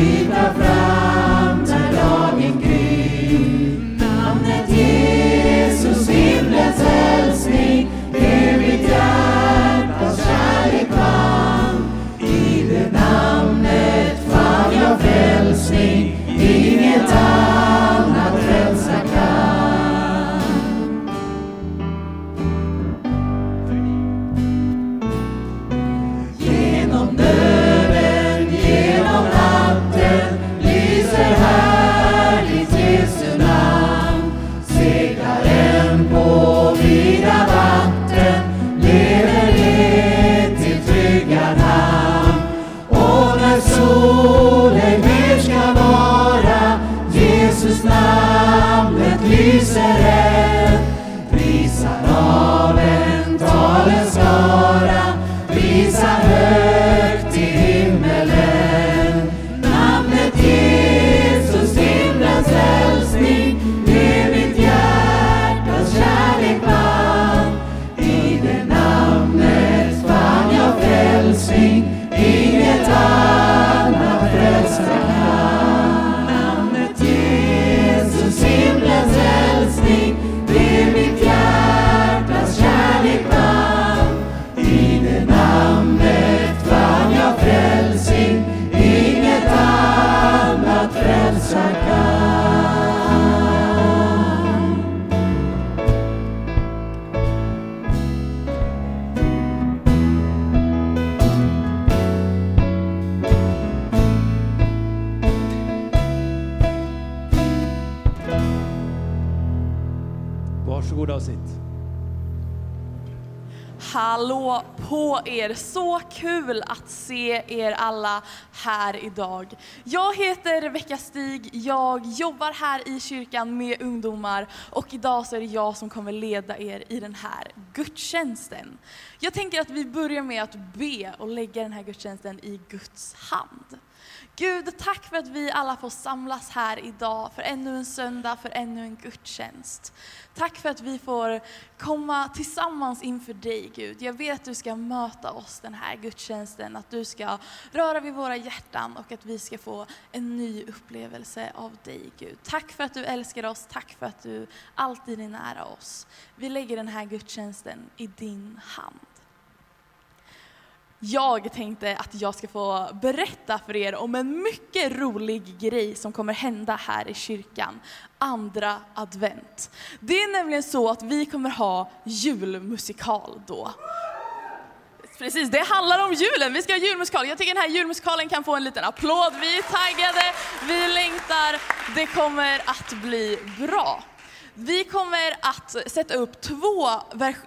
rike bryta alla här idag. Jag heter Rebecka Stig, jag jobbar här i kyrkan med ungdomar och idag så är det jag som kommer leda er i den här gudstjänsten. Jag tänker att vi börjar med att be och lägga den här gudstjänsten i Guds hand. Gud, tack för att vi alla får samlas här idag för ännu en söndag, för ännu en gudstjänst. Tack för att vi får komma tillsammans inför dig Gud. Jag vet att du ska möta oss den här gudstjänsten, att du ska röra vid våra hjärtan och att vi ska få en ny upplevelse av dig Gud. Tack för att du älskar oss, tack för att du alltid är nära oss. Vi lägger den här gudstjänsten i din hand. Jag tänkte att jag ska få berätta för er om en mycket rolig grej som kommer hända här i kyrkan, andra advent. Det är nämligen så att vi kommer ha julmusikal då. Precis, det handlar om julen. Vi ska ha julmusikal. Jag tycker den här julmusikalen kan få en liten applåd. Vi är taggade, vi längtar. Det kommer att bli bra. Vi kommer att sätta upp två,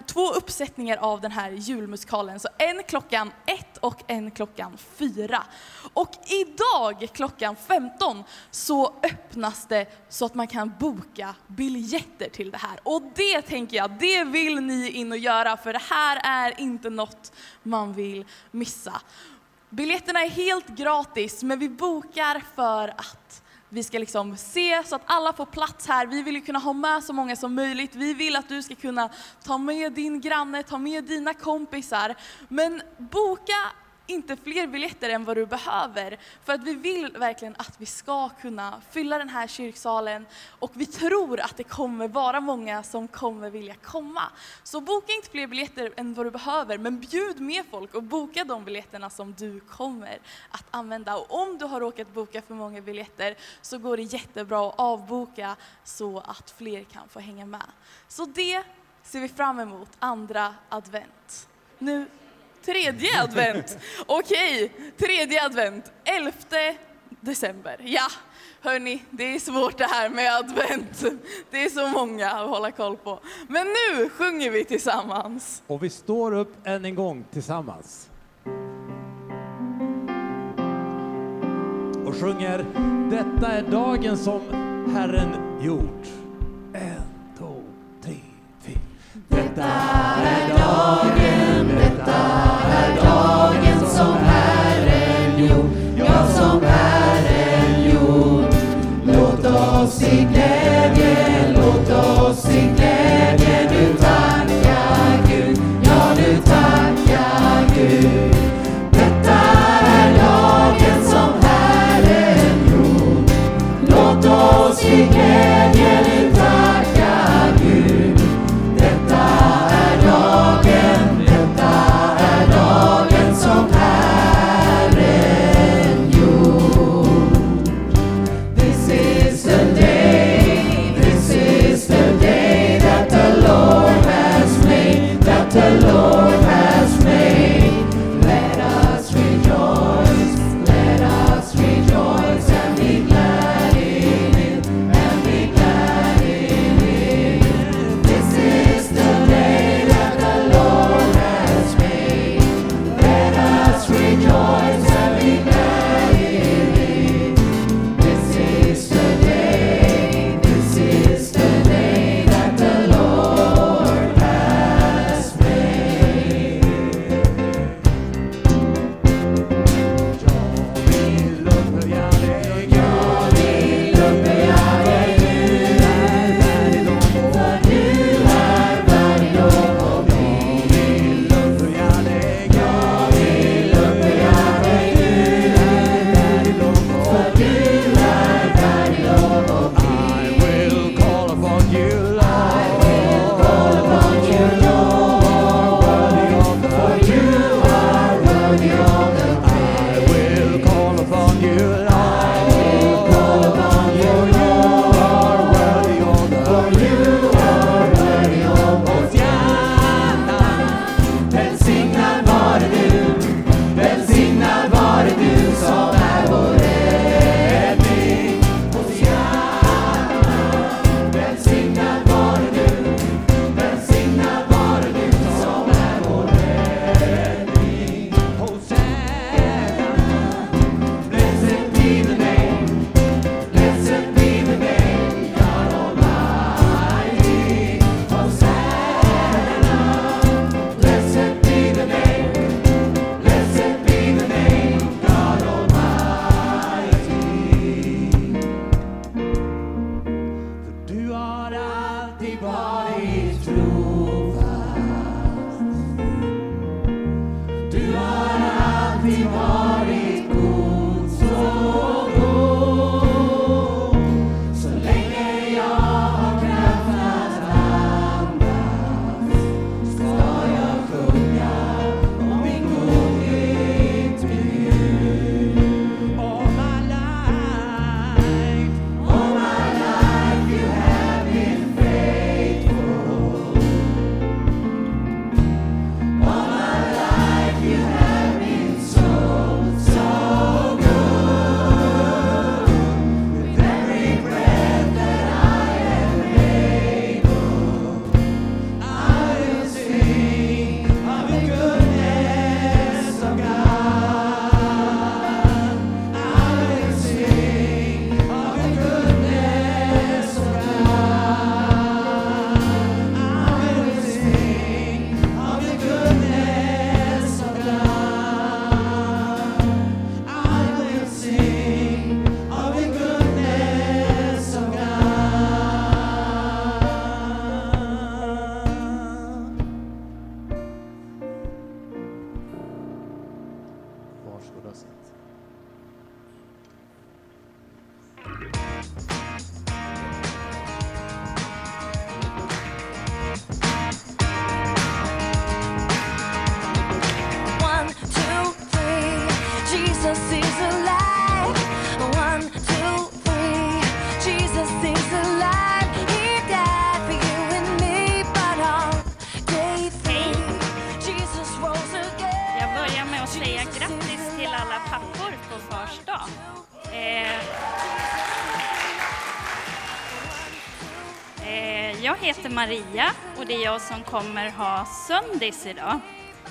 två uppsättningar av den här julmusikalen. Så en klockan ett och en klockan fyra. Och idag klockan 15 så öppnas det så att man kan boka biljetter till det här. Och det tänker jag, det vill ni in och göra för det här är inte något man vill missa. Biljetterna är helt gratis men vi bokar för att vi ska liksom se så att alla får plats här. Vi vill ju kunna ha med så många som möjligt. Vi vill att du ska kunna ta med din granne, ta med dina kompisar. Men boka inte fler biljetter än vad du behöver. För att vi vill verkligen att vi ska kunna fylla den här kyrksalen och vi tror att det kommer vara många som kommer vilja komma. Så boka inte fler biljetter än vad du behöver, men bjud med folk och boka de biljetterna som du kommer att använda. Och om du har råkat boka för många biljetter så går det jättebra att avboka så att fler kan få hänga med. Så det ser vi fram emot, andra advent. Nu Tredje advent. Okej, tredje advent. Elfte december. Ja, hörni, det är svårt det här med advent. Det är så många att hålla koll på. Men nu sjunger vi tillsammans. Och vi står upp än en gång tillsammans. Och sjunger Detta är dagen som Herren gjort. En, två, tre, fyra. Detta låt Jag heter Maria och det är jag som kommer ha söndis idag.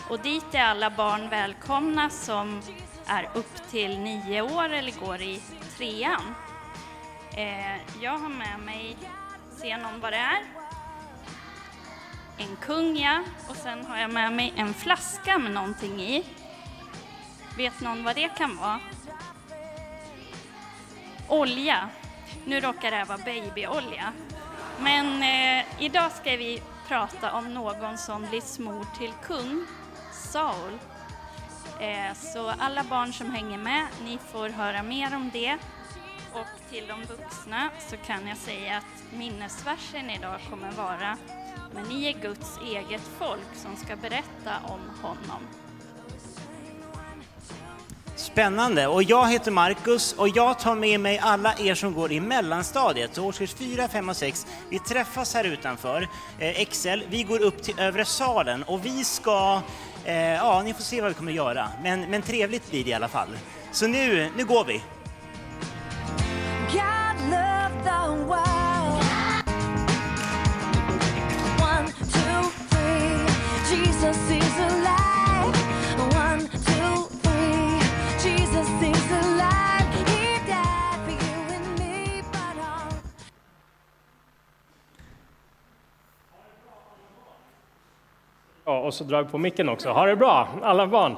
Och dit är alla barn välkomna som är upp till nio år eller går i trean. Eh, jag har med mig, ser någon vad det är? En kunga och sen har jag med mig en flaska med någonting i. Vet någon vad det kan vara? Olja. Nu råkar det här vara babyolja. Men eh, idag ska vi prata om någon som blir smord till kung, Saul. Eh, så alla barn som hänger med, ni får höra mer om det. Och till de vuxna så kan jag säga att minnesversen idag kommer vara Men ni är Guds eget folk som ska berätta om honom. Spännande. Och jag heter Marcus och jag tar med mig alla er som går i mellanstadiet, årskurs 4, 5 och 6. Vi träffas här utanför, eh, Excel. Vi går upp till övre salen och vi ska, eh, ja ni får se vad vi kommer att göra. Men, men trevligt blir det i alla fall. Så nu, nu går vi. God the world. One, two, three. Jesus is Ja, och så drar vi på micken också. Ha det bra, alla barn!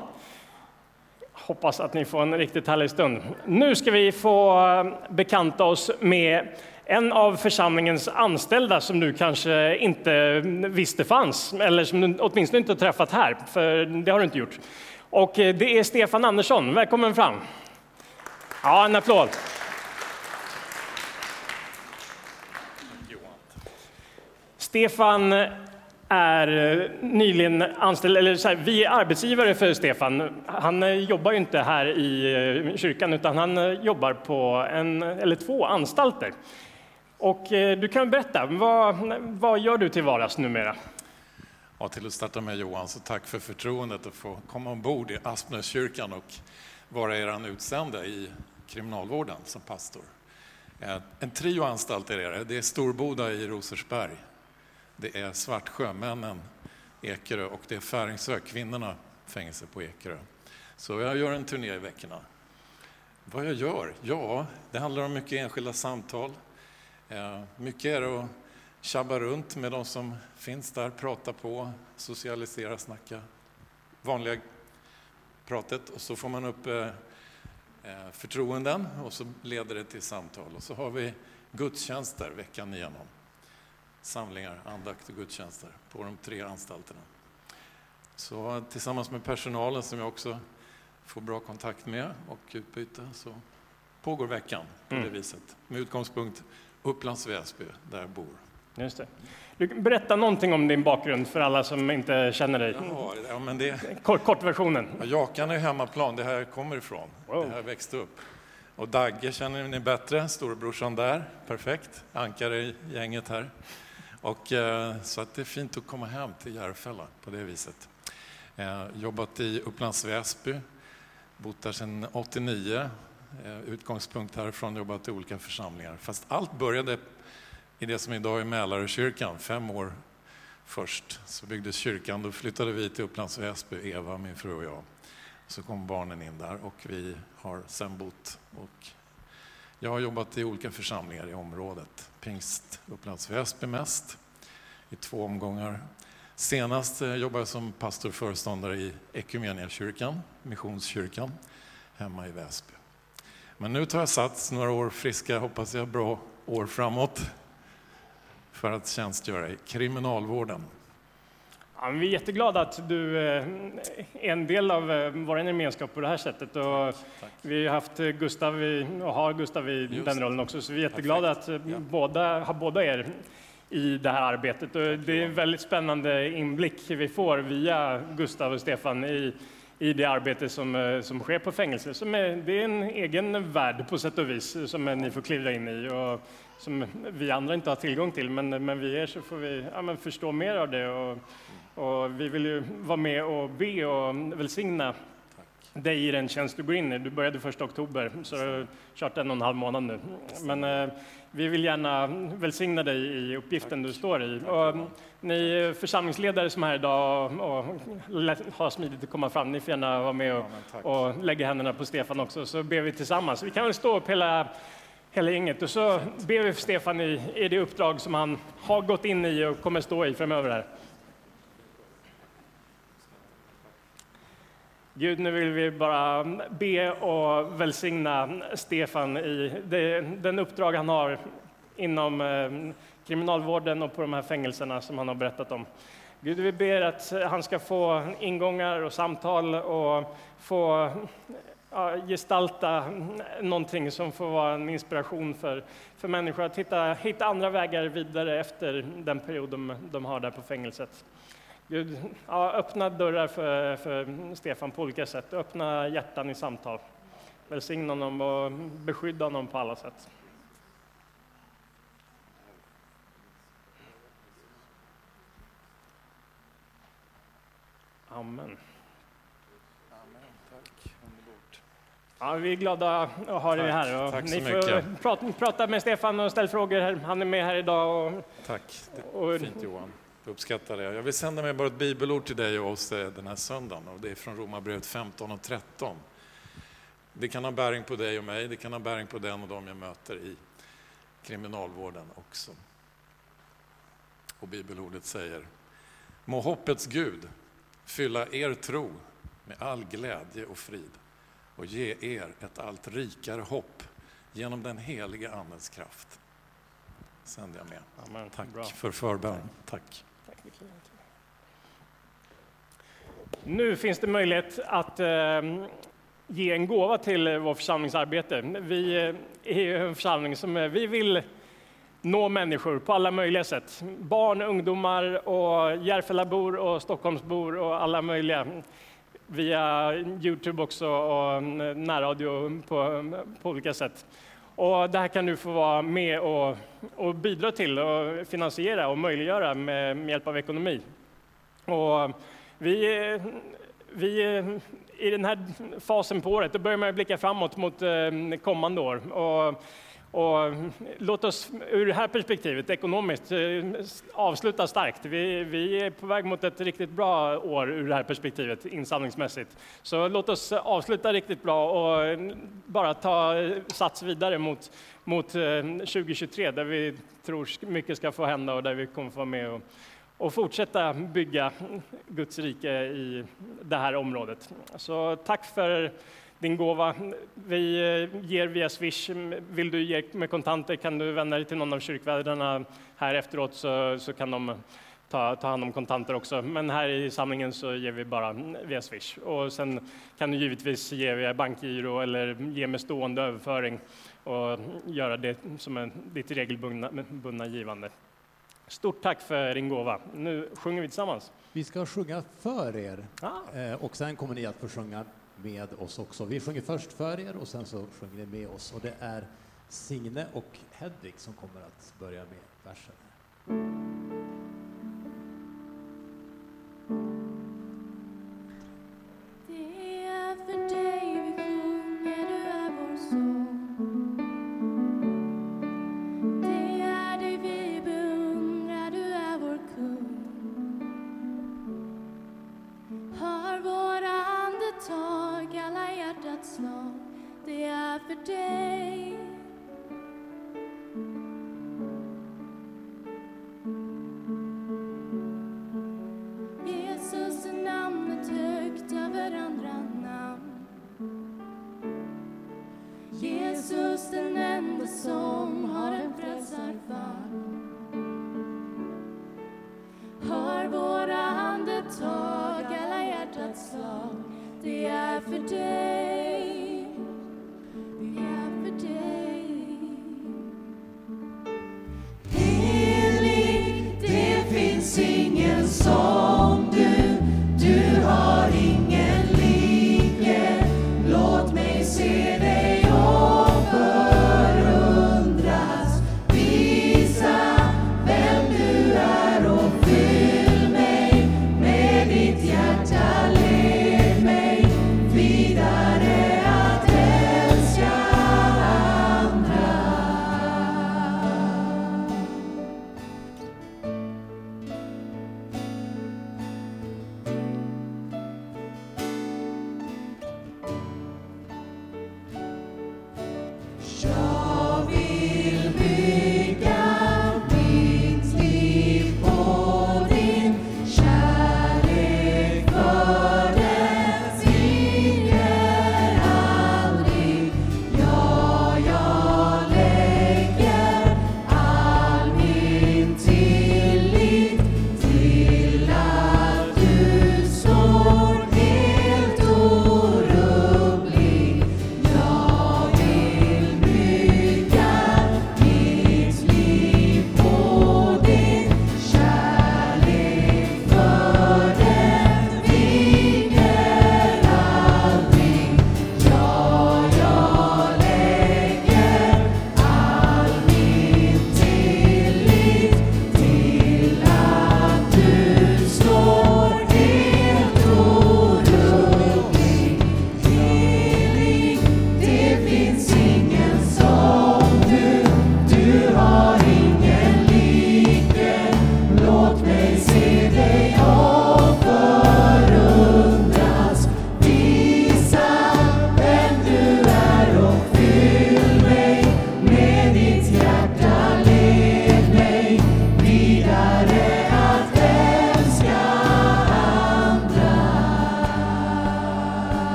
Hoppas att ni får en riktigt härlig stund. Nu ska vi få eh, bekanta oss med en av församlingens anställda som du kanske inte visste fanns, eller som du åtminstone inte har träffat här, för det har du inte gjort. Och eh, det är Stefan Andersson. Välkommen fram! Ja, en applåd! Stefan är eh, nyligen anställd, eller så här, vi är arbetsgivare för Stefan. Han eh, jobbar ju inte här i eh, kyrkan utan han jobbar på en eller två anstalter. Och du kan berätta, vad, vad gör du till vardags numera? Ja, till att starta med Johan, så tack för förtroendet att få komma ombord i Aspnäskyrkan och vara er utsända i kriminalvården som pastor. En trio anstalter är det. Det är Storboda i Rosersberg. Det är Svartsjömännen, Ekerö och det är Färingsö, kvinnorna, fängelse på Ekerö. Så jag gör en turné i veckorna. Vad jag gör? Ja, det handlar om mycket enskilda samtal. Eh, mycket är att tjabba runt med de som finns där, prata på, socialisera, snacka. Vanliga pratet och så får man upp eh, eh, förtroenden och så leder det till samtal. Och så har vi gudstjänster veckan igenom. Samlingar, andakt och gudstjänster på de tre anstalterna. Så tillsammans med personalen som jag också får bra kontakt med och utbyte så pågår veckan på det viset. Med utgångspunkt Upplands Väsby, där jag bor. Just det. Du, kan berätta någonting om din bakgrund för alla som inte känner dig. Jaha, ja, men det, Kort, kortversionen. Ja, Jakan är hemmaplan, det här jag kommer ifrån. Wow. Det här jag växte upp. Och Dagge känner ni bättre, storebrorsan där, perfekt. Ankare i gänget här. Och, eh, så att det är fint att komma hem till Järfälla på det viset. Eh, jobbat i Upplands Väsby, bott där sedan 89. Eh, utgångspunkt härifrån, jobbat i olika församlingar. Fast allt började i det som idag är Mälarkyrkan, fem år först. Så byggdes kyrkan, då flyttade vi till Upplands Väsby, Eva, min fru och jag. Så kom barnen in där och vi har sen bott. Och jag har jobbat i olika församlingar i området. Pingst Upplands Väsby mest, i två omgångar. Senast eh, jobbade jag som pastor och föreståndare i Equmeniakyrkan, Missionskyrkan, hemma i Väsby. Men nu tar jag sats några år friska, hoppas jag, bra år framåt för att tjänstgöra i kriminalvården. Ja, vi är jätteglada att du eh, är en del av eh, vår gemenskap på det här sättet. Och vi har haft Gustav i, och har Gustav i Just den rollen också, så vi är jätteglada att eh, Ja. båda, ha båda er i det här arbetet. Och det är en väldigt spännande inblick vi får via Gustav och Stefan i, i det arbete som, som sker på fängelse. Som är, det är en egen värld på sätt och vis som ni får klivra in i. Och, som vi andra inte har tillgång till, men, men vi er så får vi ja, förstå mer av det. Och, och vi vill ju vara med och be och välsigna dig i den tjänst du går in i. Du började första oktober, så du har kört en och en halv månad nu. Men eh, vi vill gärna välsigna dig i uppgiften du står i. Och ni församlingsledare som är här idag och, har smidigt att komma fram, ni får gärna vara med och, tack. och lägga händerna på Stefan också, så ber vi tillsammans. Vi kan väl stå upp hela, hela gänget och så ber vi för Stefan i, i det uppdrag som han har gått in i och kommer stå i framöver här. Gud, nu vill vi bara be och välsigna Stefan i det, den uppdrag han har inom eh, kriminalvården och på de här fängelserna som han har berättat om. Gud, vi ber att han ska få ingångar och samtal och få gestalta någonting som får vara en inspiration för, för människor att hitta, hitta andra vägar vidare efter den period de, de har där på fängelset. Gud, ja, öppna dörrar för, för Stefan på olika sätt, öppna hjärtan i samtal. Välsigna honom och beskydda honom på alla sätt. Amen. Ja, vi är glada att ha dig här. Och Tack så ni får mycket. prata, prata med Stefan och ställ frågor. Han är med här idag. Och, Tack, och, fint Johan. Jag uppskattar det. Jag vill sända med bara ett bibelord till dig och oss eh, den här söndagen. Och det är från Romarbrevet 15 och 13. Det kan ha bäring på dig och mig, det kan ha bäring på den och de jag möter i kriminalvården också. Och bibelordet säger Må hoppets Gud fylla er tro med all glädje och frid och ge er ett allt rikare hopp genom den heliga Andens kraft. Sänder jag med. Amen. Tack Bra. för förbön. Tack. Nu finns det möjlighet att eh, ge en gåva till eh, vår församlingsarbete. Vi eh, är en församling som eh, vi vill nå människor på alla möjliga sätt. Barn, ungdomar och Järfällabor och Stockholmsbor och alla möjliga. Via Youtube också och mm, närradio på, mm, på olika sätt. Och det här kan du få vara med och, och bidra till och finansiera och möjliggöra med, med hjälp av ekonomi. Och vi, vi i den här fasen på året, då börjar man blicka framåt mot mm, kommande år. Och, och mm, låt oss ur det här perspektivet, ekonomiskt, eh, avsluta starkt. Vi, vi är på väg mot ett riktigt bra år ur det här perspektivet, insamlingsmässigt. Så låt oss avsluta riktigt bra och eh, bara ta eh, sats vidare mot, mot 2023, där vi tror mycket ska få hända och där vi kommer få vara med och, och fortsätta bygga Guds rike i det här området. Så tack för din gåva. Vi eh, ger via Swish. Vill du ge med kontanter kan du vända dig till någon av kyrkvärdarna här efteråt så, så kan de ta, ta hand om kontanter också. Men här i samlingen så ger vi bara via Swish. Och sen kan du givetvis ge via bankgiro eller ge med stående överföring och göra det som är ditt regelbundna bundna givande. Stort tack för din gåva. Nu sjunger vi tillsammans. Vi ska sjunga för er Ah. eh, och sen kommer ni att få sjunga med oss också. Vi sjunger först för er och sen så sjunger ni med oss. Och det är Signe och Hedvig som kommer att börja med versen. Det är för dig vi sjunger, du är vår sång. Hjärtats. Det är för dig. Jesus är namnet högt över andra namn. Jesus den enda som har en frälsarfamn. Hör våra andetag, alla hjärtats slag. Det är för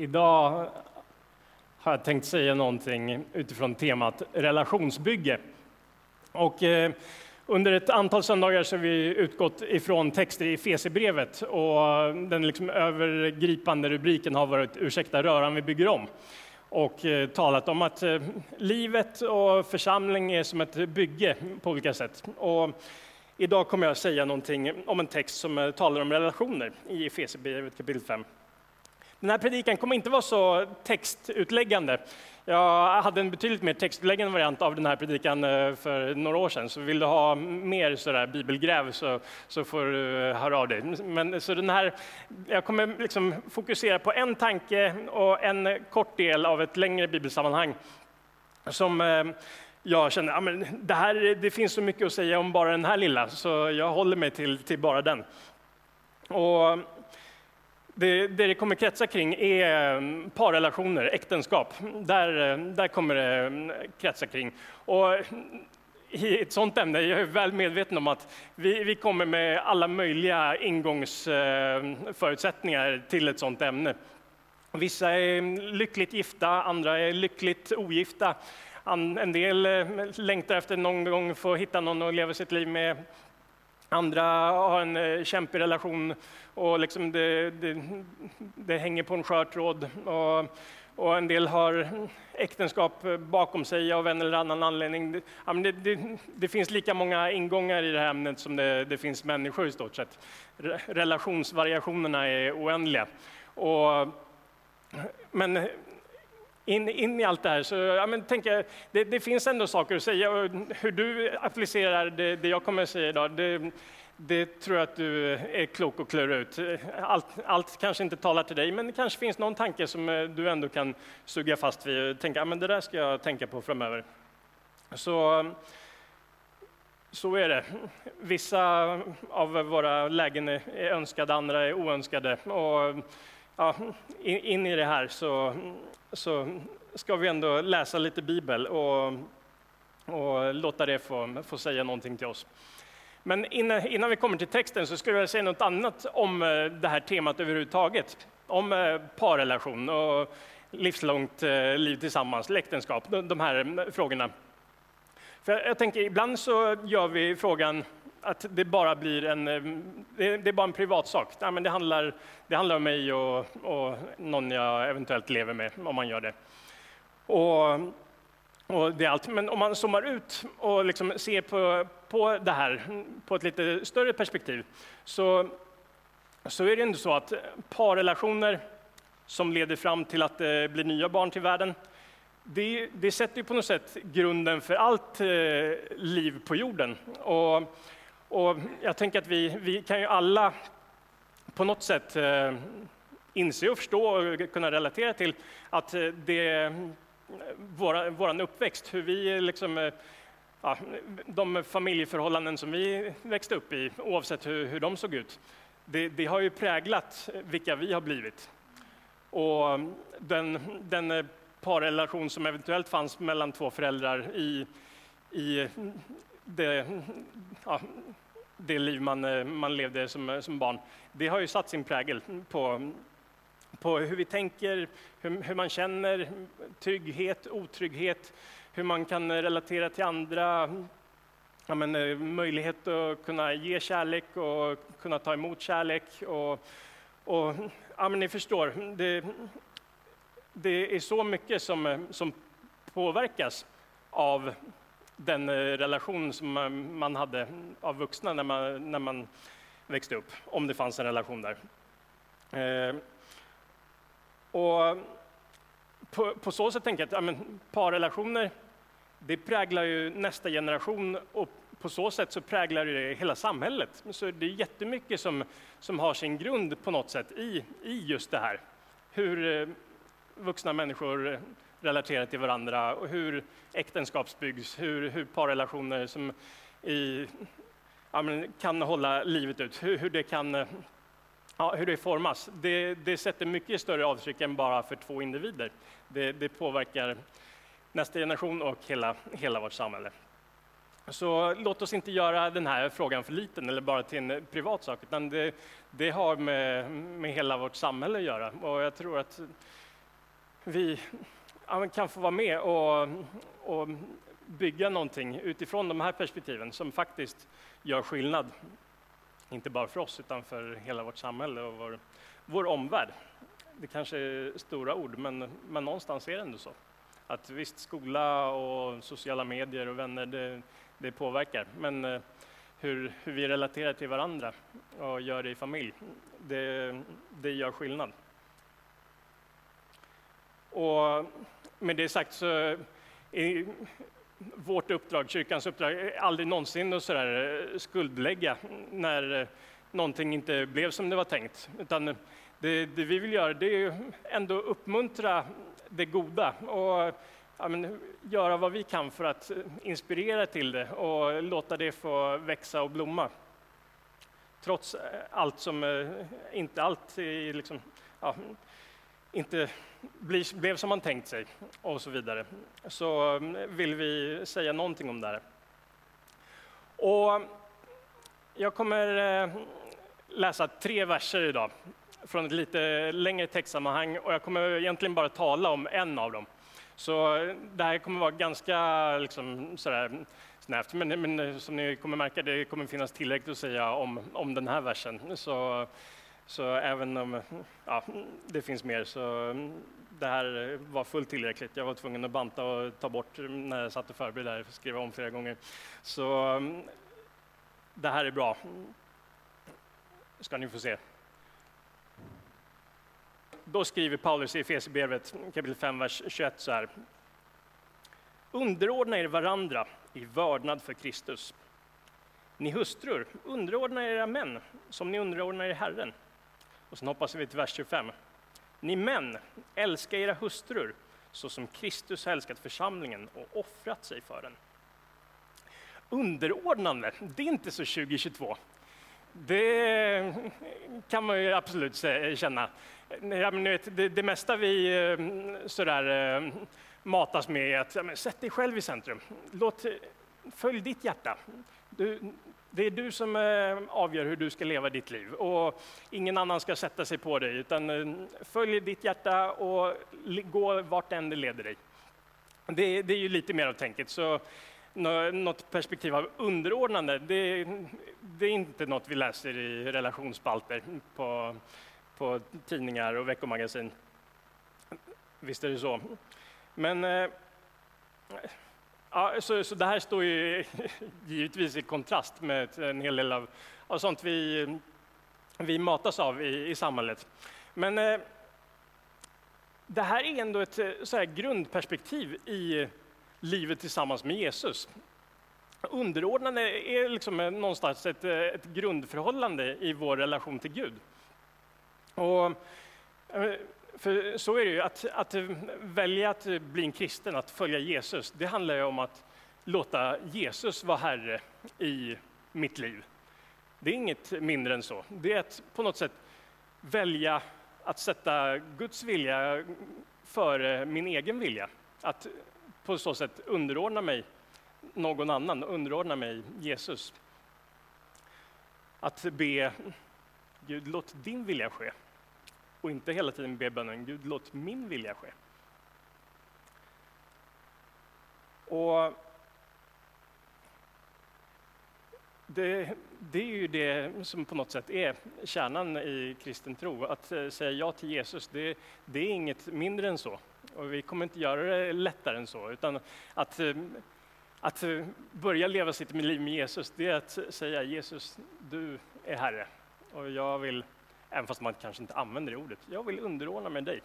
Idag har jag tänkt säga någonting utifrån temat relationsbygge. Och eh, under ett antal söndagar så har vi utgått ifrån texter i Efesierbrevet och den liksom övergripande rubriken har varit Ursäkta röran vi bygger om och eh, talat om att eh, livet och församling är som ett bygge på olika sätt. Och idag kommer jag säga någonting om en text som eh, talar om relationer i Efesierbrevet kapitel 5. Den här predikan kommer inte vara så textutläggande. Jag hade en betydligt mer textutläggande variant av den här predikan eh, för några år sedan, så vill du ha mer sådär bibelgräv så, så får du eh, höra av dig. Men, så den här, jag kommer liksom fokusera på en tanke och en kort del av ett längre bibelsammanhang som eh, jag känner, ja, men det, här, det finns så mycket att säga om bara den här lilla, så jag håller mig till, till bara den. Och det, det det kommer kretsa kring är mm, parrelationer, äktenskap. Där, eh, där kommer det mm, kretsa kring. Och mm, i ett sånt ämne, jag är väl medveten om att vi, vi kommer med alla möjliga ingångsförutsättningar eh, till ett sånt ämne. Vissa är lyckligt gifta, andra är lyckligt ogifta. En del eh, längtar efter någon gång få hitta någon att leva sitt liv med. Andra har en eh, kämpig relation och liksom det, det, det hänger på en skör tråd. Och, och en del har äktenskap bakom sig av en eller annan anledning. Det, ja, men det, det, det finns lika många ingångar i det här ämnet som det, det finns människor i stort sett. Relationsvariationerna är oändliga. Och, men in, in i allt det här så ja, men tänker eh, jag, det, det finns ändå saker att säga. Och hur du applicerar det, det jag kommer att säga idag, det, det tror jag att du är klok och klura ut. Allt, allt kanske inte talar till dig, men det kanske finns någon tanke som eh, du ändå kan suga fast vid och tänka, ja, men det där ska jag tänka på framöver. Så, så är det. Vissa av våra lägen är är önskade, andra är oönskade. Och, ja, in, in i det här så, så ska vi ändå läsa lite bibel och, och låta det få, få säga någonting till oss. Men innan, innan vi kommer till texten så skulle jag vilja säga något annat om eh, det här temat överhuvudtaget. Om eh, parrelation och livslångt eh, liv tillsammans, äktenskap, de, här frågorna. För jag tänker, ibland så gör vi frågan att det bara blir en, eh, det, det är bara en privatsak. Nej, men det, handlar, det handlar om mig och, och någon jag eventuellt lever med, om man gör det. Och, och det är allt. Men om man zoomar ut och liksom ser på, på det här på ett lite större perspektiv så, så är det ändå så att parrelationer som leder fram till att eh, det blir nya barn till världen, det, det sätter ju på något sätt grunden för allt eh, liv på jorden. Och, och jag tänker att vi, vi kan ju alla på något sätt eh, inse och förstå och kunna relatera till att eh, det våra, våran uppväxt, hur vi liksom, eh, ja, de familjeförhållanden som vi växte upp i, oavsett hur, hur de såg ut, det, det har ju präglat vilka vi har blivit. Och den, den parrelation som eventuellt fanns mellan två föräldrar i, i det, ja, det liv man, eh, man levde som, eh, som barn, det har ju satt sin prägel på, på hur vi tänker, hur, hur man känner trygghet, otrygghet, hur man kan eh, relatera till andra, ja, men, möjlighet att kunna ge kärlek och kunna ta emot kärlek. Och, och, ja, men ni förstår, det, det är så mycket som, som påverkas av den eh, relation som man- man hade av vuxna när man, när man växte upp, om det fanns en relation där. Eh, och på, på så sätt tänker jag att ja, men, parrelationer, det präglar ju nästa generation och på så sätt så präglar det hela samhället. Så det är jättemycket som, som har sin grund på något sätt i, i just det här. Hur eh, vuxna människor relaterar till varandra och hur äktenskap byggs, hur, hur parrelationer som i, ja, men kan hålla livet ut, hur, hur det kan ja, hur det formas, det, det sätter mycket större avtryck än bara för två individer. Det, det påverkar nästa generation och hela, hela vårt samhälle. Så låt oss inte göra den här frågan för liten eller bara till en privat sak, utan det, det har med, med hela vårt samhälle att göra. Och jag tror att vi kan få vara med och, och bygga någonting utifrån de här perspektiven som faktiskt gör skillnad. Inte bara för oss utan för hela vårt samhälle och vår, vår omvärld. Det kanske är stora ord, men, men någonstans är det ändå så. Att visst, skola och sociala medier och vänner, det, det påverkar. Men eh, hur, hur vi relaterar till varandra och gör det i familj, det, det gör skillnad. Och med det sagt så är vårt uppdrag, kyrkans uppdrag, aldrig någonsin att sådär eh, skuldlägga när eh, någonting inte blev som det var tänkt. Utan det, det vi vill göra det är ändå uppmuntra det goda och ja, men, göra vad vi kan för att eh, inspirera till det och låta det få växa och blomma. Trots allt som, inte allt är liksom, ja, inte blir, blev som man tänkt sig och så vidare, så mm, vill vi säga någonting om det här. Och jag kommer eh, läsa tre verser idag från ett lite längre textsammanhang och jag kommer egentligen bara tala om en av dem. Så eh, det här kommer vara ganska liksom, sådär, snävt, men, men eh, som ni kommer märka, det kommer finnas tillräckligt att säga om, om den här versen. Så, så även om ja, det finns mer så mm, det här var fullt tillräckligt. Jag var tvungen att banta och ta bort när jag satt och förberedde här, skriva om flera gånger. Så mm, det här är bra. Ska ni få se. Då skriver Paulus i Efesierbrevet kapitel 5, vers 21 så här. Underordna er varandra i vördnad för Kristus. Ni hustrur, underordna era män som ni underordnar er Herren. Och sen hoppas vi till vers 25. Ni män, älska era hustrur så som Kristus har älskat församlingen och offrat sig för den. Underordnande, det är inte så 2022. Det kan man ju absolut känna. Ja, men vet, det, det mesta vi eh, sådär, eh, matas med är att ja, men, sätt dig själv i centrum. Låt, följ ditt hjärta. Du, det är du som eh, avgör hur du ska leva ditt liv och ingen annan ska sätta sig på dig utan eh, följ ditt hjärta och gå vart än det leder dig. Det, det är ju lite mer av tänket. Så något perspektiv av underordnande, det, det, är inte något vi läser i relationsspalter på, på tidningar och veckomagasin. Visst är det så. Men eh, ja, så, så det här står ju givetvis i kontrast med en hel del av, av sånt vi, vi matas av i, i samhället. Men eh, det här är ändå ett eh, så här grundperspektiv i livet tillsammans med Jesus. Underordnande är liksom eh, någonstans ett, eh, ett grundförhållande i vår relation till Gud. Och, för så är det ju, att, att eh, välja att eh, bli en kristen, att följa Jesus, det handlar ju om att låta Jesus vara Herre i mitt liv. Det är inget mindre än så. Det är att på något sätt välja att sätta Guds vilja före min egen vilja. Att på så sätt underordna mig någon annan, underordna mig Jesus. Att be Gud, låt din vilja ske. Och inte hela tiden be bönen, Gud, låt min vilja ske. Och det, det, är ju det som på något sätt är kärnan i kristen tro. Att eh, säga ja till Jesus, det, det är inget mindre än så. Och vi kommer inte göra det lättare än så, utan att, eh, att eh, börja leva sitt liv med Jesus, det är att säga Jesus, du är Herre. Och jag vill, även fast man kanske inte använder det ordet, jag vill underordna mig dig.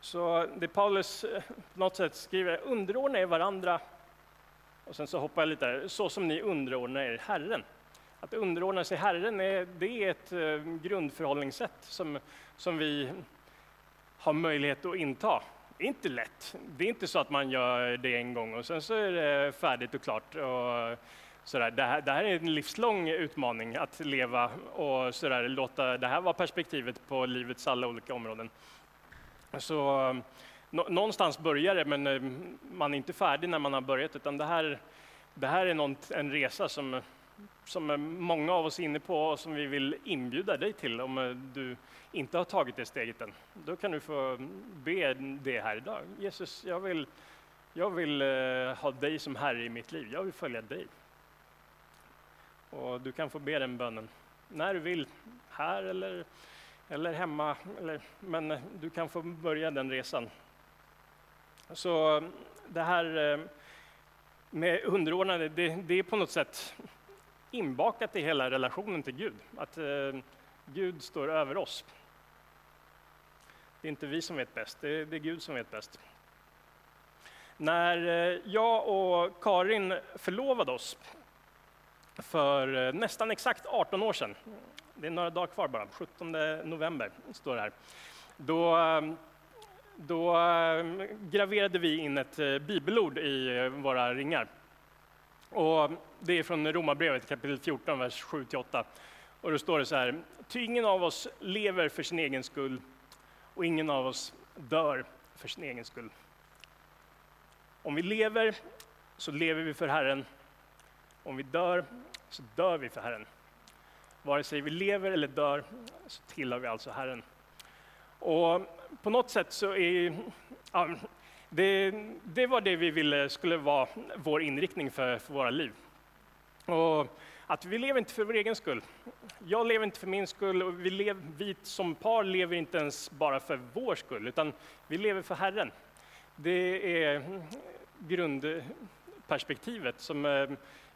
Så det Paulus eh, på något sätt skriver, underordna er varandra, och sen så hoppar jag lite här. så som ni underordnar er Herren. Att underordna sig Herren är, det är ett eh, grundförhållningssätt som, som vi har möjlighet att inta. Det är inte lätt. Det är inte så att man gör det en gång och sen så är det färdigt och klart. Och sådär. Det, här, det här är en livslång utmaning att leva och sådär, låta det här vara perspektivet på livets alla olika områden. Så någonstans börjar det, men eh, man är inte färdig när man har börjat, utan det här, det här är någon, en resa som som eh, många av oss är inne på och som vi vill inbjuda dig till om eh, du inte har tagit det steget än. Då kan du få be det här idag. Jesus, jag vill, jag vill ha dig som Herre i mitt liv. Jag vill följa dig. Och du kan få be den bönen när du vill, här eller, eller hemma. Eller, men du kan få börja den resan. Så eh, det här eh, med underordnade, det, det är på något sätt inbakat i hela relationen till Gud. Att eh, Gud står över oss. Det är inte vi som vet bäst, det är, det är Gud som vet bäst. När eh, jag och Karin förlovade oss för eh, nästan exakt 18 år sedan, det är några dagar kvar bara, 17 november står det här, då, eh, då eh, graverade vi in ett bibelord i våra ringar. Och det är från Romarbrevet kapitel 14, vers 7-8. Och då står det så här, ty ingen av oss lever för sin egen skull och ingen av oss dör för sin egen skull. Om vi lever så lever vi för Herren. Om vi dör så dör vi för Herren. Vare sig vi lever eller dör så tillhör vi alltså Herren. Och på något sätt så är ja, det, det var det vi ville skulle vara vår inriktning för, för våra liv. Och att vi lever inte för vår egen skull. Jag lever inte för min skull och vi, lev, vi som par lever inte ens bara för vår skull, utan vi lever för Herren. Det är grundperspektivet som eh,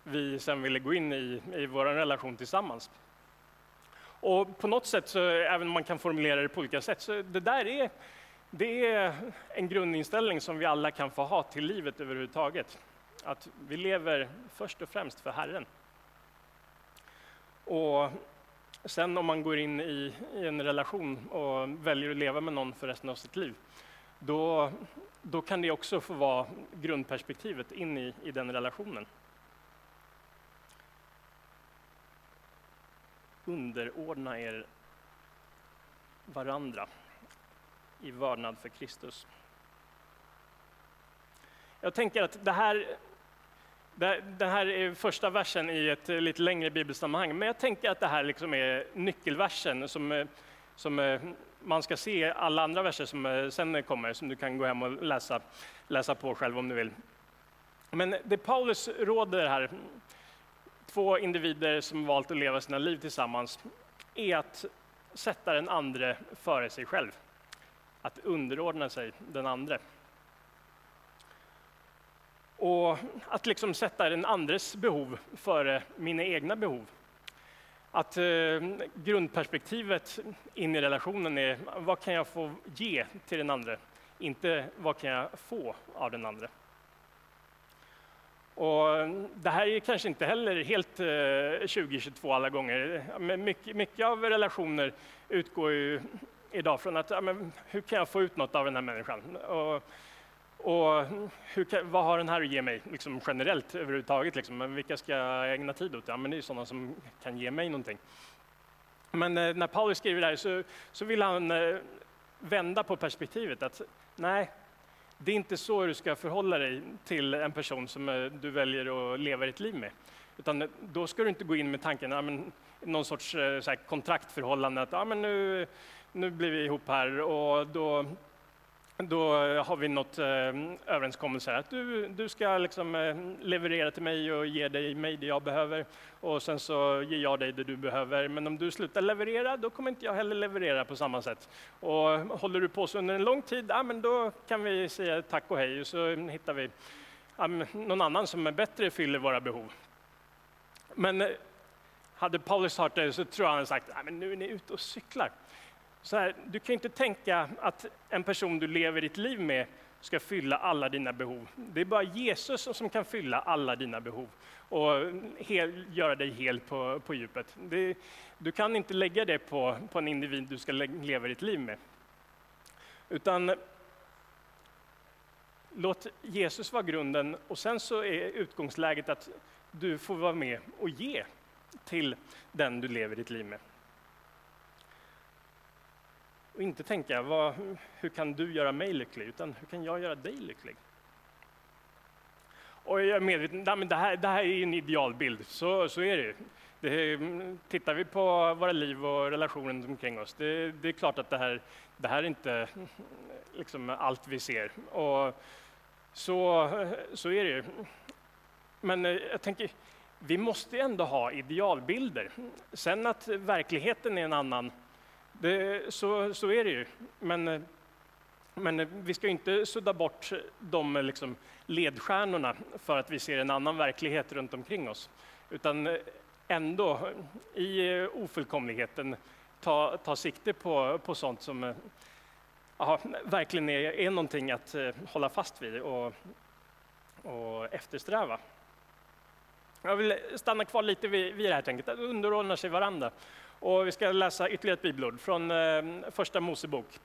vi sen ville gå in i, i vår relation tillsammans. Och på något sätt, så, även om man kan formulera det på olika sätt, så det där är, det är en grundinställning som vi alla kan få ha till livet överhuvudtaget. Att vi lever först och främst för Herren. Och sen om man går in i, i en relation och väljer att leva med någon för resten av sitt liv, då, då kan det också få vara grundperspektivet in i, i den relationen. Underordna er varandra i vördnad för Kristus. Jag tänker att det här, det här är första versen i ett lite längre bibelsammanhang, men jag tänker att det här liksom är nyckelversen som, som eh, man ska se alla andra verser som eh, sen kommer, som du kan gå hem och läsa, läsa på själv om du vill. Men det Paulus råder här, två individer som valt att leva sina liv tillsammans, är att sätta den andre före sig själv. Att underordna sig den andre. Och att liksom sätta den andres behov före mina egna behov. Att eh, grundperspektivet in i relationen är vad kan jag få ge till den andra? Inte vad kan jag få av den andra? Och det här är kanske inte heller helt eh, 2022 alla gånger. Men mycket, mycket av relationer utgår ju idag från att ja, men hur kan jag få ut något av den här människan? Och, och hur kan, vad har den här att ge mig liksom generellt överhuvudtaget? Liksom? Men vilka ska jag ägna tid åt? Ja, men det är sådana som kan ge mig någonting. Men eh, när Paulus skriver det här så, så vill han eh, vända på perspektivet. att Nej, det är inte så du ska förhålla dig till en person som eh, du väljer att leva ditt liv med. Utan eh, då ska du inte gå in med tanken, ja, men, någon sorts eh, så här, kontraktförhållande, att ja, men nu, nu blir vi ihop här och då, då eh, har vi något eh, överenskommelse att du, du ska liksom, eh, leverera till mig och ge dig mig det jag behöver och sen så ger jag dig det du behöver. Men om du slutar leverera, då kommer inte jag heller leverera på samma sätt. Och håller du på så under en lång tid, ja, men då kan vi säga tack och hej och så hittar vi ja, någon annan som är bättre fyller våra behov. Men eh, hade Paulus hört det så tror jag han hade sagt, men nu är ni ute och cyklar. Så här, du kan inte tänka att en person du lever ditt liv med ska fylla alla dina behov. Det är bara Jesus som kan fylla alla dina behov och hel, göra dig hel på, på djupet. Det, du kan inte lägga det på, på en individ du ska leva ditt liv med. Utan låt Jesus vara grunden och sen så är utgångsläget att du får vara med och ge till den du lever ditt liv med. Och inte tänka, vad, hur kan du göra mig lycklig? Utan hur kan jag göra dig lycklig? Och jag är medveten, nej, men det, här, det här är ju en idealbild, så, så är det ju. Det, mm, tittar vi på våra liv och relationer omkring oss, det, det är klart att det här, det här är inte liksom allt vi ser. Och så, så är det ju. Men eh, jag tänker, vi måste ändå ha idealbilder. Sen att verkligheten är en annan, det, så, så är det ju. Men, men vi ska ju inte sudda bort de liksom, ledstjärnorna för att vi ser en annan verklighet runt omkring oss. Utan ändå i ofullkomligheten ta, ta sikte på, på sånt som aha, verkligen är, är någonting att eh, hålla fast vid och, och eftersträva. Jag vill stanna kvar lite vid, vid det här tänket, att underordna sig varandra. Och vi ska läsa ytterligare ett bibelord från eh, Första Mosebok,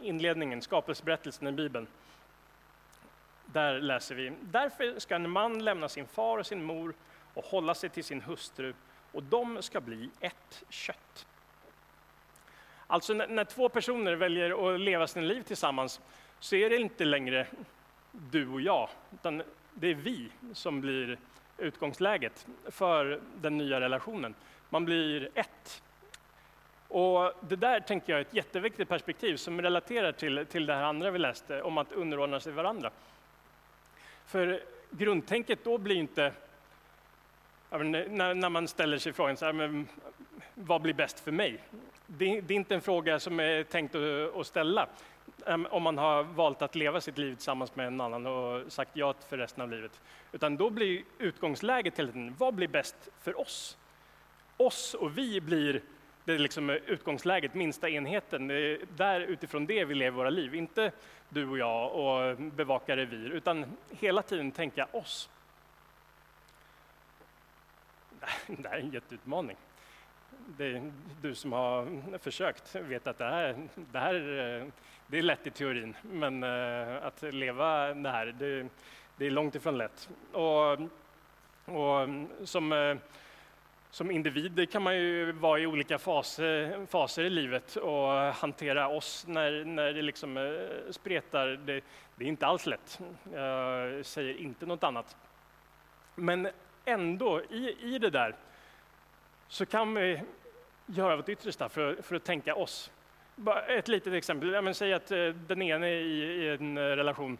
inledningen, skapelseberättelsen i Bibeln. Där läser vi, därför ska en man lämna sin far och sin mor och hålla sig till sin hustru och de ska bli ett kött. Alltså när, när två personer väljer att leva sina liv tillsammans så är det inte längre du och jag, utan det är vi som blir utgångsläget för den nya relationen. Man blir ett. Och det där tänker jag är ett jätteviktigt perspektiv som relaterar till, till det här andra vi läste om att underordna sig varandra. För grundtänket då blir inte, när, när man ställer sig frågan så här, men, vad blir bäst för mig? Det, det är inte en fråga som är tänkt att, att ställa om man har valt att leva sitt liv tillsammans med en annan och sagt ja för resten av livet. Utan då blir utgångsläget hela tiden, vad blir bäst för oss? Oss och vi blir det är liksom eh, utgångsläget, minsta enheten. Det är där utifrån det vi lever våra liv. Inte du och jag och bevaka revir, utan hela tiden tänka oss. Det här är en jätteutmaning. Det är, du som har försökt vet att det här, det här eh, det är lätt i teorin, men eh, att leva det här, det, det är långt ifrån lätt. Och, och mm, som, som individer kan man ju vara i olika faser, faser i livet och hantera oss när, när det liksom eh, spretar. Det, det är inte alls lätt. Jag säger inte något annat. Men ändå, i, i det där, så kan vi göra vårt yttersta för, för att tänka oss. Bara ett litet exempel. Ja, men säg att eh, den ene i, i en eh, relation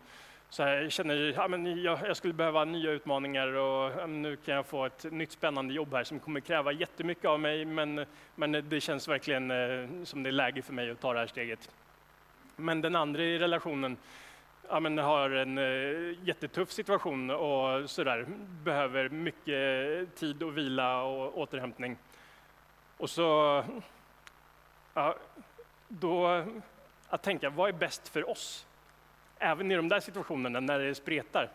så här, känner ja, men jag, jag skulle behöva nya utmaningar och ja, nu kan jag få ett nytt spännande jobb här som kommer kräva jättemycket av mig men, men det känns verkligen eh, som det är läge för mig att ta det här steget. Men den andra i relationen ja, men har en eh, jättetuff situation och sådär, behöver mycket tid och vila och återhämtning. Och så, ja, då att tänka, vad är bäst för oss? Även i de där situationerna när det spretar.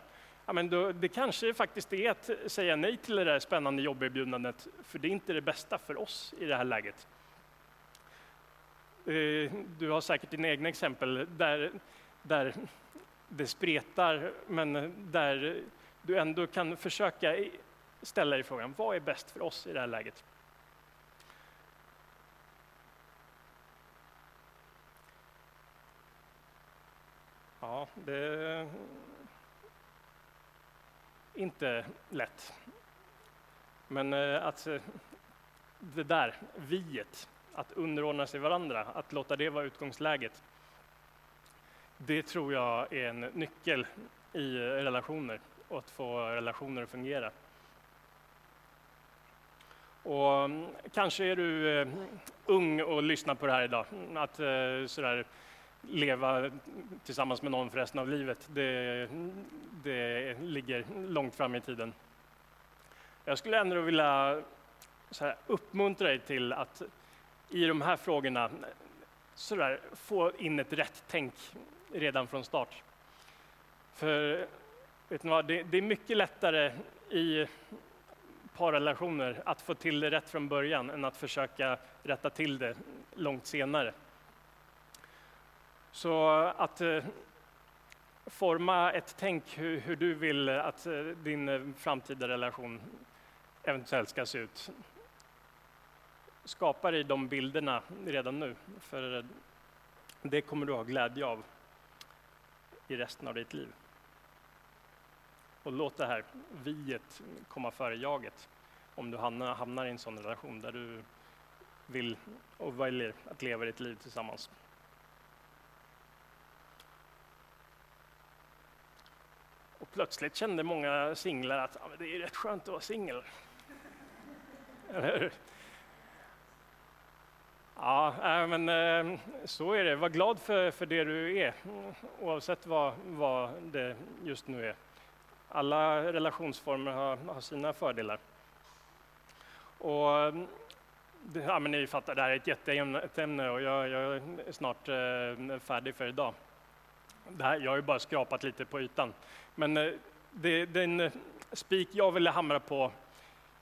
Ja, men då, det kanske faktiskt är att säga nej till det där spännande jobberbjudandet, för det är inte det bästa för oss i det här läget. Eh, du har säkert dina egna exempel där, där det spretar, men där du ändå kan försöka ställa dig frågan, vad är bäst för oss i det här läget? Ja, det är inte lätt. Men eh, att det där, viet, att underordna sig varandra, att låta det vara utgångsläget, det tror jag är en nyckel i relationer och att få relationer att fungera. Och mm, kanske är du eh, ung och lyssnar på det här idag, att eh, sådär leva tillsammans med någon för resten av livet, det, det ligger långt fram i tiden. Jag skulle ändå vilja så här, uppmuntra dig till att i de här frågorna så där, få in ett rätt tänk redan från start. För vet ni vad, det, det är mycket lättare i parrelationer att få till det rätt från början än att försöka rätta till det långt senare. Så att eh, forma ett tänk hur, hur du vill att eh, din eh, framtida relation eventuellt ska se ut. Skapa dig de bilderna redan nu, för eh, det kommer du ha glädje av i resten av ditt liv. Och låt det här viet komma före jaget om du hamnar, hamnar i en sån relation där du vill och väljer att leva ditt liv tillsammans. Plötsligt kände många singlar att ah, men det är rätt skönt att vara singel. Eller hur? Ja, men eh, så är det. Var glad för, för det du är, oavsett vad, vad det just nu är. Alla relationsformer har, har sina fördelar. Och det, ja, men ni fattar, det här är ett jätteämne och jag, jag är snart eh, färdig för idag. Det här, jag har ju bara skrapat lite på ytan. Men eh, det, den eh, spik jag ville hamra på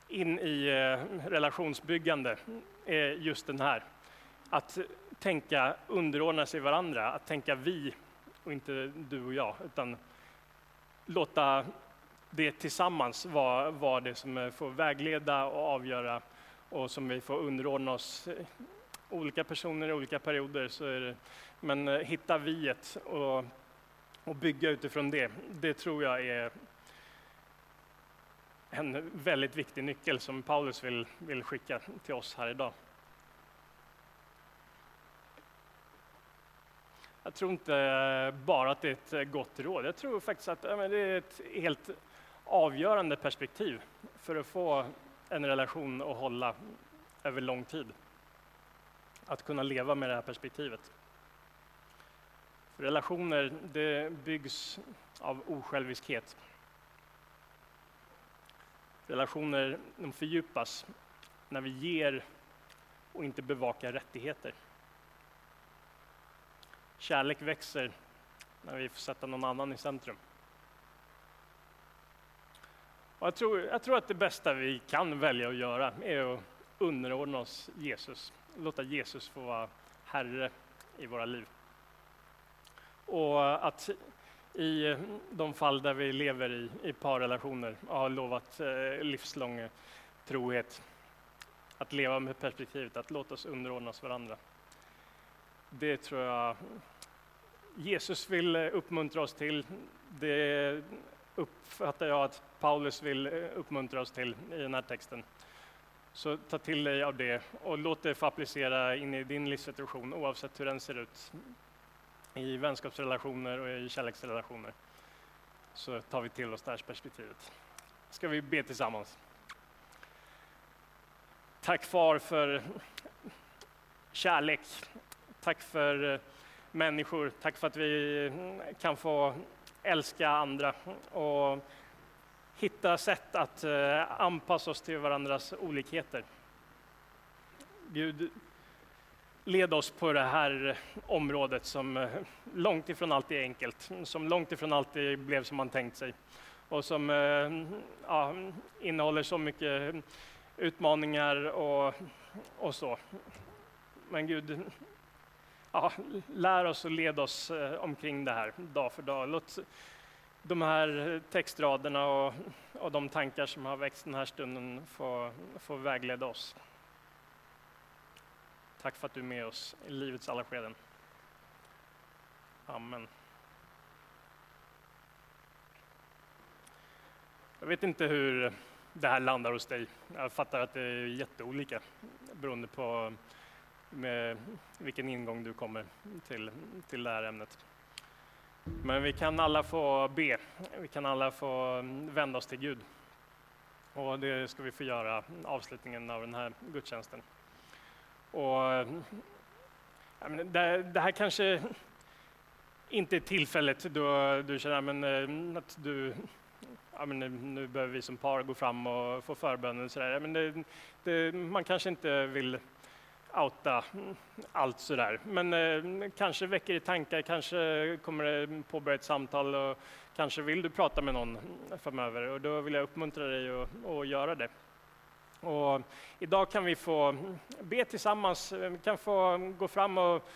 in i eh, relationsbyggande är just den här. Att tänka underordna sig varandra, att tänka vi och inte du och jag, utan låta det tillsammans vara, vara det som får vägleda och avgöra och som vi får underordna oss. Olika personer i olika perioder, så är det, men hitta viet och, och bygga utifrån det, det tror jag är en väldigt viktig nyckel som Paulus vill, vill skicka till oss här idag. Jag tror inte bara att det är ett gott råd. Jag tror faktiskt att ja, det är ett helt avgörande perspektiv för att få en relation att hålla över lång tid. Att kunna leva med det här perspektivet. Relationer det byggs av osjälviskhet. Relationer de fördjupas när vi ger och inte bevakar rättigheter. Kärlek växer när vi får sätta någon annan i centrum. Och jag, tror, jag tror att det bästa vi kan välja att göra är att underordna oss Jesus. Låta Jesus få vara Herre i våra liv. Och att i de fall där vi lever i, i parrelationer och har lovat eh, livslång eh, trohet, att leva med perspektivet att låta oss underordnas varandra. Det tror jag Jesus vill eh, uppmuntra oss till. Det uppfattar jag att Paulus vill eh, uppmuntra oss till i den här texten. Så ta till dig av det och låt det få applicera in i din livssituation oavsett hur den ser ut. I vänskapsrelationer och i kärleksrelationer så tar vi till oss det här perspektivet. Ska vi be tillsammans? Tack far för kärlek. Tack för eh, människor. Tack för att vi eh, kan få älska andra och hitta sätt att eh, anpassa oss till varandras olikheter. Gud, led oss på det här området som eh, långt ifrån alltid är enkelt, som långt ifrån alltid blev som man tänkt sig och som eh, ja, innehåller så mycket utmaningar och, och så. Men Gud, ja, lär oss och led oss eh, omkring det här dag för dag. Låt de här textraderna och, och de tankar som har växt den här stunden få, få vägleda oss. Tack för att du är med oss i livets alla skeden. Amen. Jag vet inte hur det här landar hos dig. Jag fattar att det är jätteolika beroende på med vilken ingång du kommer till, till det här ämnet. Men vi kan alla få be, vi kan alla få vända oss till Gud. Och det ska vi få göra avslutningen av den här gudstjänsten. Och, det, det här kanske inte är tillfället då du känner men, eh, att du, ja, men nu behöver vi som par gå fram och få förbönen. Så där. Men det, det, man kanske inte vill outa allt sådär. Men eh, kanske väcker det tankar, kanske kommer det påbörja ett samtal och kanske vill du prata med någon framöver och då vill jag uppmuntra dig att, att göra det. Och idag kan vi få be tillsammans, vi kan få gå fram och,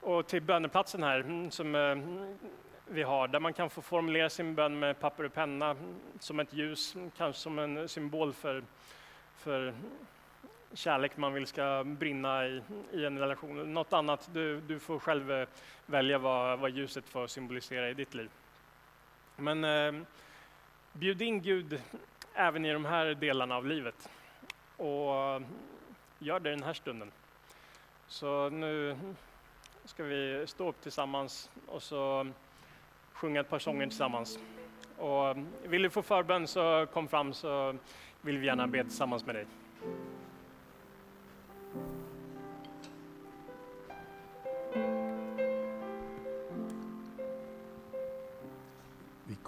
och till böneplatsen här som eh, vi har, där man kan få formulera sin bön med papper och penna som ett ljus, kanske som en symbol för, för kärlek man vill ska brinna i, i en relation. Något annat, du, du får själv eh, välja vad, vad ljuset får symbolisera i ditt liv. Men eh, bjud in Gud även i de här delarna av livet. Och mm, gör det den här stunden. Så nu ska vi stå upp tillsammans och så mm, sjunga ett par sånger tillsammans. Och mm, vill du få förbön så kom fram så vill vi gärna be tillsammans med dig.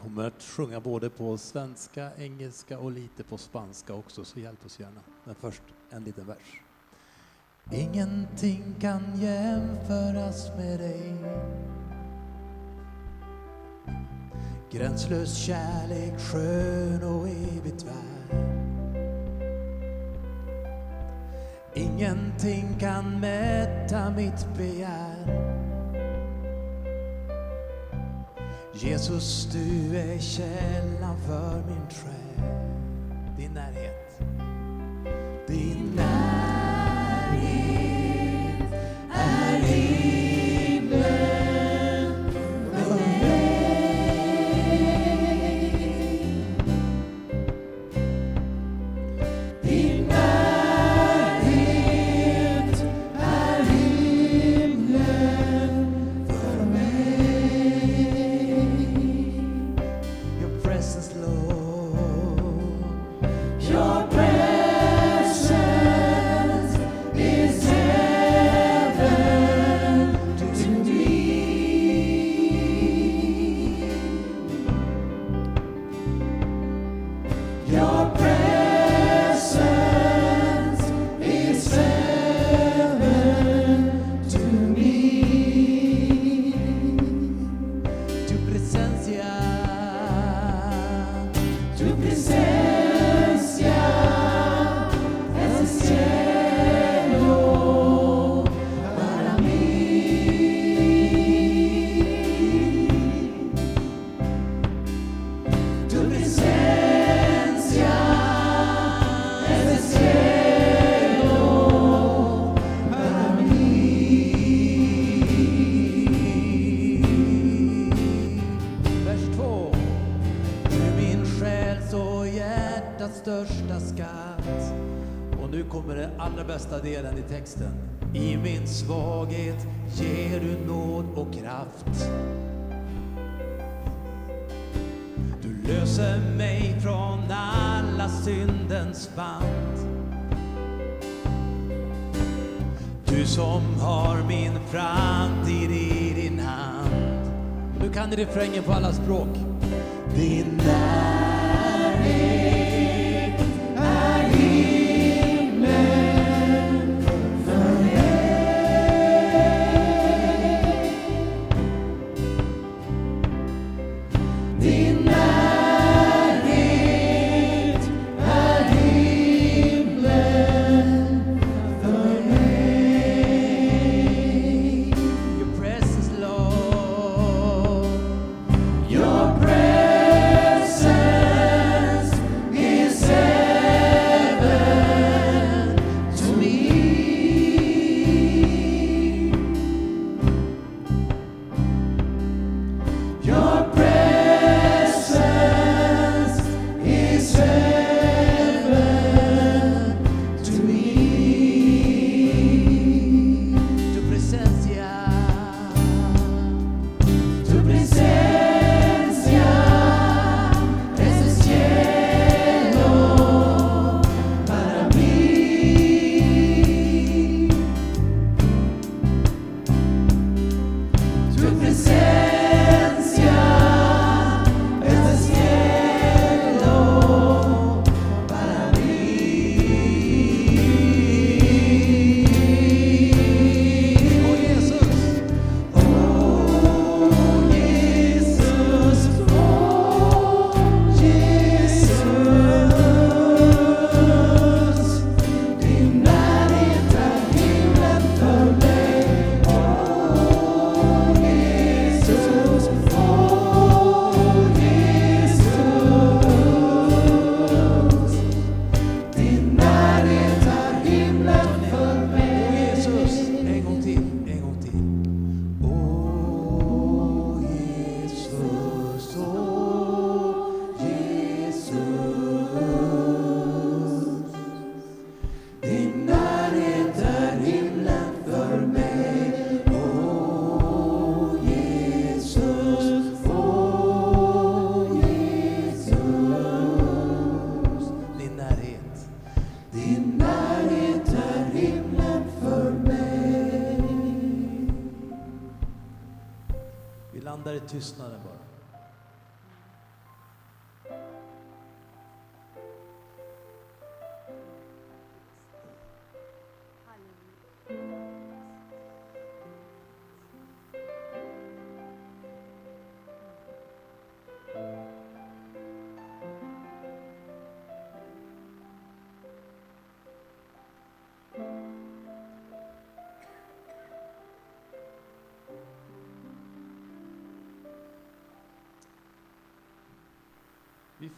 Kommer att sjunga både på svenska, engelska och lite på spanska också, så hjälp oss gärna. Men först en liten vers. Ingenting kan jämföras med dig Gränslös kärlek, skön och evigt värd Ingenting kan mätta mitt begär Jesus, du är källan för min själ. Din närhet. Din texten. I min svaghet ger du nåd och kraft. Du löser mig från alla syndens band. Du som har min framtid i din hand. Nu kan refrängen på alla språk. Din är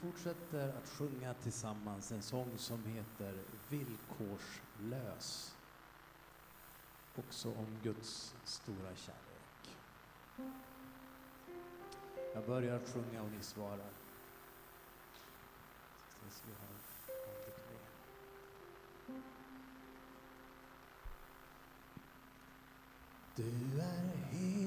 fortsätter att sjunga tillsammans en sång som heter Villkorslös. Också om Guds stora kärlek. Jag börjar sjunga och ni svarar. Du är helt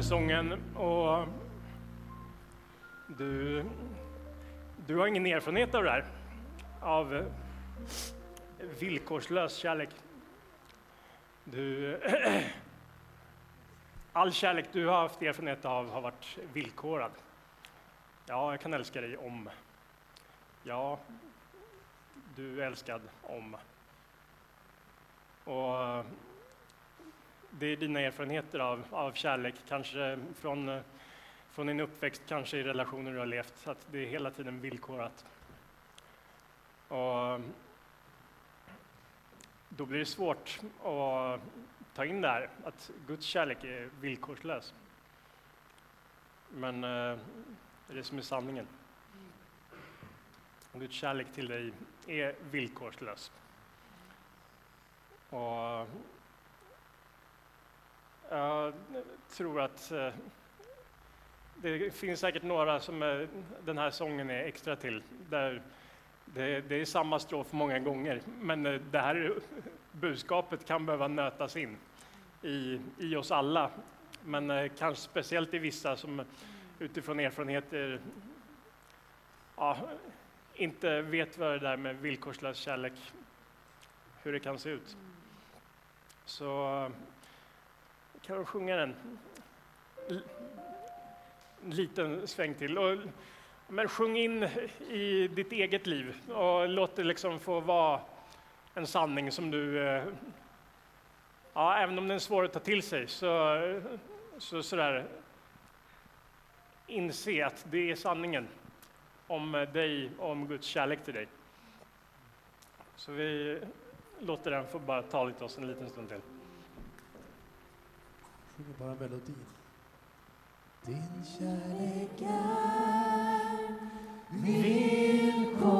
här sången och du, du har ingen erfarenhet av det här, av villkorslös kärlek. Du, all kärlek du har haft erfarenhet av har varit villkorad. Ja, jag kan älska dig om. Ja, du är älskad om. Och det är dina erfarenheter av, av kärlek, kanske från, eh, från din uppväxt, kanske i relationer du har levt, att det är hela tiden villkorat. Och då blir det svårt att ta in det här, att Guds kärlek är villkorslös. Men det är det som är sanningen. Guds kärlek till dig är villkorslös. Och jag tror att eh, det finns säkert några som den här sången är extra till. Där det, det är samma strof många gånger, men eh, det här budskapet kan behöva nötas in i, i oss alla. Men eh, kanske speciellt i vissa som utifrån erfarenheter ja, inte vet vad det där med villkorslös kärlek, hur det kan se ut. Så kan du sjunga den en liten sväng till. Och, men sjung in i ditt eget liv och låt det liksom få vara en sanning som du, eh, ja, även om den är svår att ta till sig, så, så sådär, inse att det är sanningen om dig och om Guds kärlek till dig. Så vi låter den få bara tala till oss en liten stund till. Sjunger bara melodin. Din kärlek är villkorslös,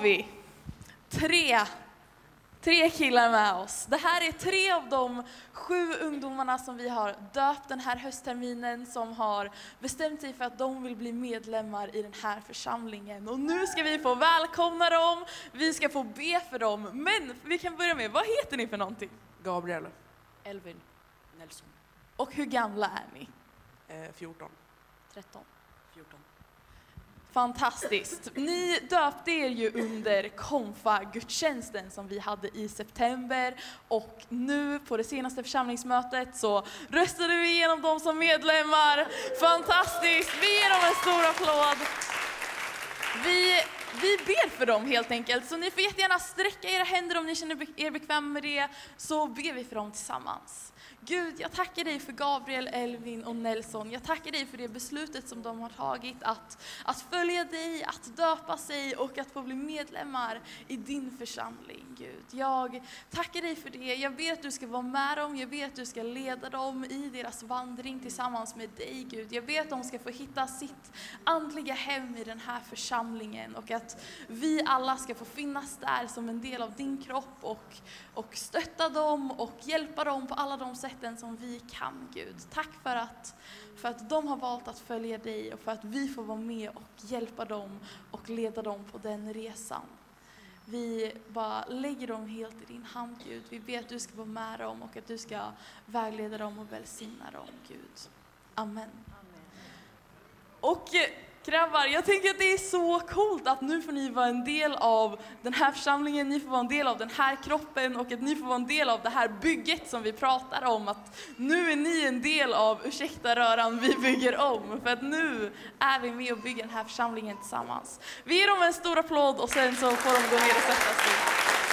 vi tre, tre killar med oss. Det här är tre av de sju ungdomarna som vi har döpt den här höstterminen som har bestämt sig för att de vill bli medlemmar i den här församlingen. Och nu ska vi få välkomna dem, vi ska få be för dem. Men vi kan börja med, vad heter ni för någonting? Gabriel, Elvin Nelson, Och hur gamla är ni? eh, 14. 13, 14. Fantastiskt! Ni döpte er ju under konfa-gudstjänsten som vi hade i september och nu på det senaste församlingsmötet så röstade vi igenom dem som medlemmar. Fantastiskt! Vi ger dem en stor applåd. Vi vi ber för dem helt enkelt. Så ni får jättegärna sträcka era händer om ni känner er bekväma med det, så ber vi för dem tillsammans. Gud, jag tackar dig för Gabriel, Elvin och Nelson. Jag tackar dig för det beslutet som de har tagit att, att följa dig, att döpa sig och att få bli medlemmar i din församling, Gud. Jag tackar dig för det. Jag ber att du ska vara med dem, jag ber att du ska leda dem i deras vandring tillsammans med dig, Gud. Jag ber att de ska få hitta sitt andliga hem i den här församlingen och att vi alla ska få finnas där som en del av din kropp och, och stötta dem och hjälpa dem på alla de sätt sätten som vi kan, Gud. Tack för att, för att de har valt att följa dig och för att vi får vara med och hjälpa dem och leda dem på den resan. Vi bara lägger dem helt i din hand, Gud. Vi ber att du ska vara med dem och att du ska vägleda dem och välsigna dem, Gud. Amen. Och eh, grabbar, jag tänker att det är så coolt att nu får ni vara en del av den här församlingen, ni får vara en del av den här kroppen och att ni får vara en del av det här bygget som vi pratar om. Att nu är ni en del av Ursäkta röran, vi bygger om. För att nu är vi med och bygger den här församlingen tillsammans. Vi ger dem en stor applåd och sen så får de gå ner och sätta sig.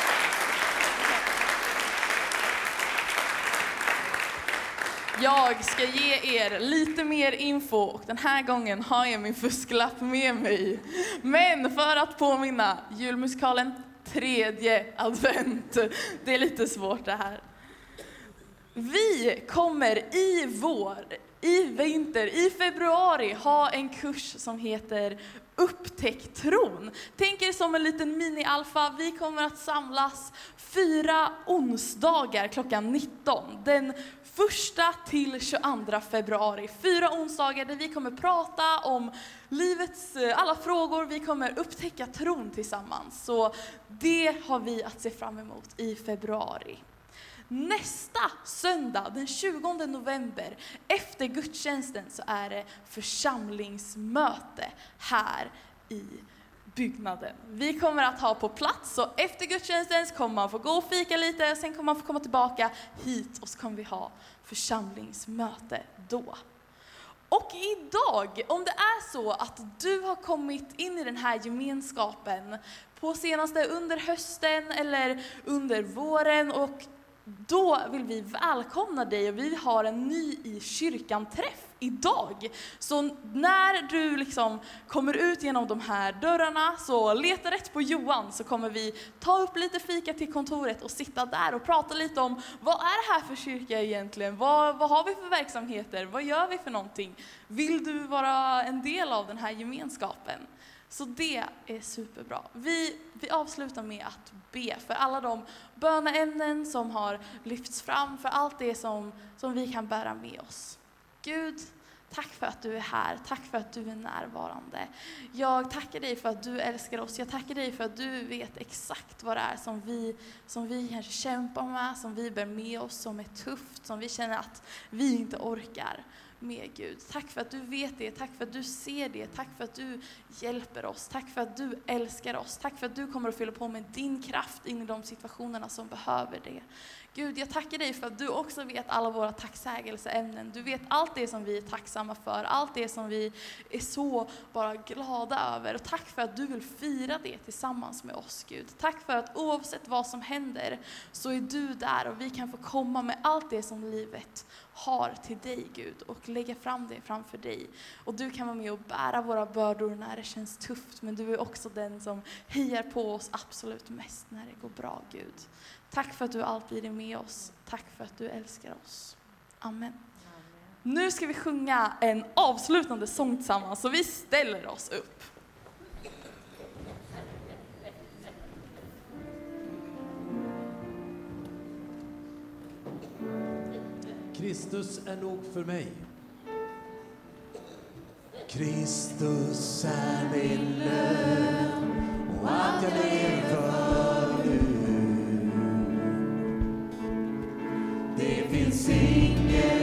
Jag ska ge er lite mer info och den här gången har jag min fusklapp med mig. Men för att påminna, julmusikalen tredje advent. Det är lite svårt det här. Vi kommer i vår, i vinter, i februari ha en kurs som heter Upptäck tron. Tänk er som en liten mini-alfa. Vi kommer att samlas fyra onsdagar klockan 19. Den första till 22 februari. Fyra onsdagar där vi kommer prata om livets eh, alla frågor. Vi kommer upptäcka tron tillsammans. Så det har vi att se fram emot i februari. Nästa söndag, den 20 november, efter gudstjänsten så är det församlingsmöte här i byggnaden. Vi kommer att ha på plats, så efter gudstjänsten kommer man få gå och fika lite, sen kommer man få komma tillbaka hit och så kommer vi ha församlingsmöte då. Och idag, om det är så att du har kommit in i den här gemenskapen på senaste under hösten eller under våren och då vill vi välkomna dig och vi har en ny i kyrkan-träff idag. Så när du liksom kommer ut genom de här dörrarna så leta rätt på Johan så kommer vi ta upp lite fika till kontoret och sitta där och prata lite om vad är det här för kyrka egentligen? Vad, vad har vi för verksamheter? Vad gör vi för någonting? Vill du vara en del av den här gemenskapen? Så det är superbra. Vi, vi avslutar med att be för alla de böneämnen som har lyfts fram, för allt det som, som vi kan bära med oss. Gud, tack för att du är här. Tack för att du är närvarande. Jag tackar dig för att du älskar oss. Jag tackar dig för att du vet exakt vad det är som vi, som vi kanske kämpar med, som vi bär med oss, som är tufft, som vi känner att vi inte orkar med Gud. Tack för att du vet det, tack för att du ser det, tack för att du hjälper oss, tack för att du älskar oss, tack för att du kommer att fylla på med din kraft in i de situationerna som behöver det. Gud, jag tackar dig för att du också vet alla våra tacksägelseämnen. Du vet allt det som vi är tacksamma för, allt det som vi är så bara glada över. Och tack för att du vill fira det tillsammans med oss, Gud. Tack för att oavsett vad som händer så är du där och vi kan få komma med allt det som livet har till dig, Gud, och lägga fram det framför dig. Och du kan vara med och bära våra bördor när det känns tufft, men du är också den som hejar på oss absolut mest när det går bra, Gud. Tack för att du alltid är med oss. Tack för att du älskar oss. Amen. Nu ska vi sjunga en avslutande sång tillsammans, så vi ställer oss upp. Kristus är nog för mig. Kristus är min lön och allt jag lever nu Det finns ingen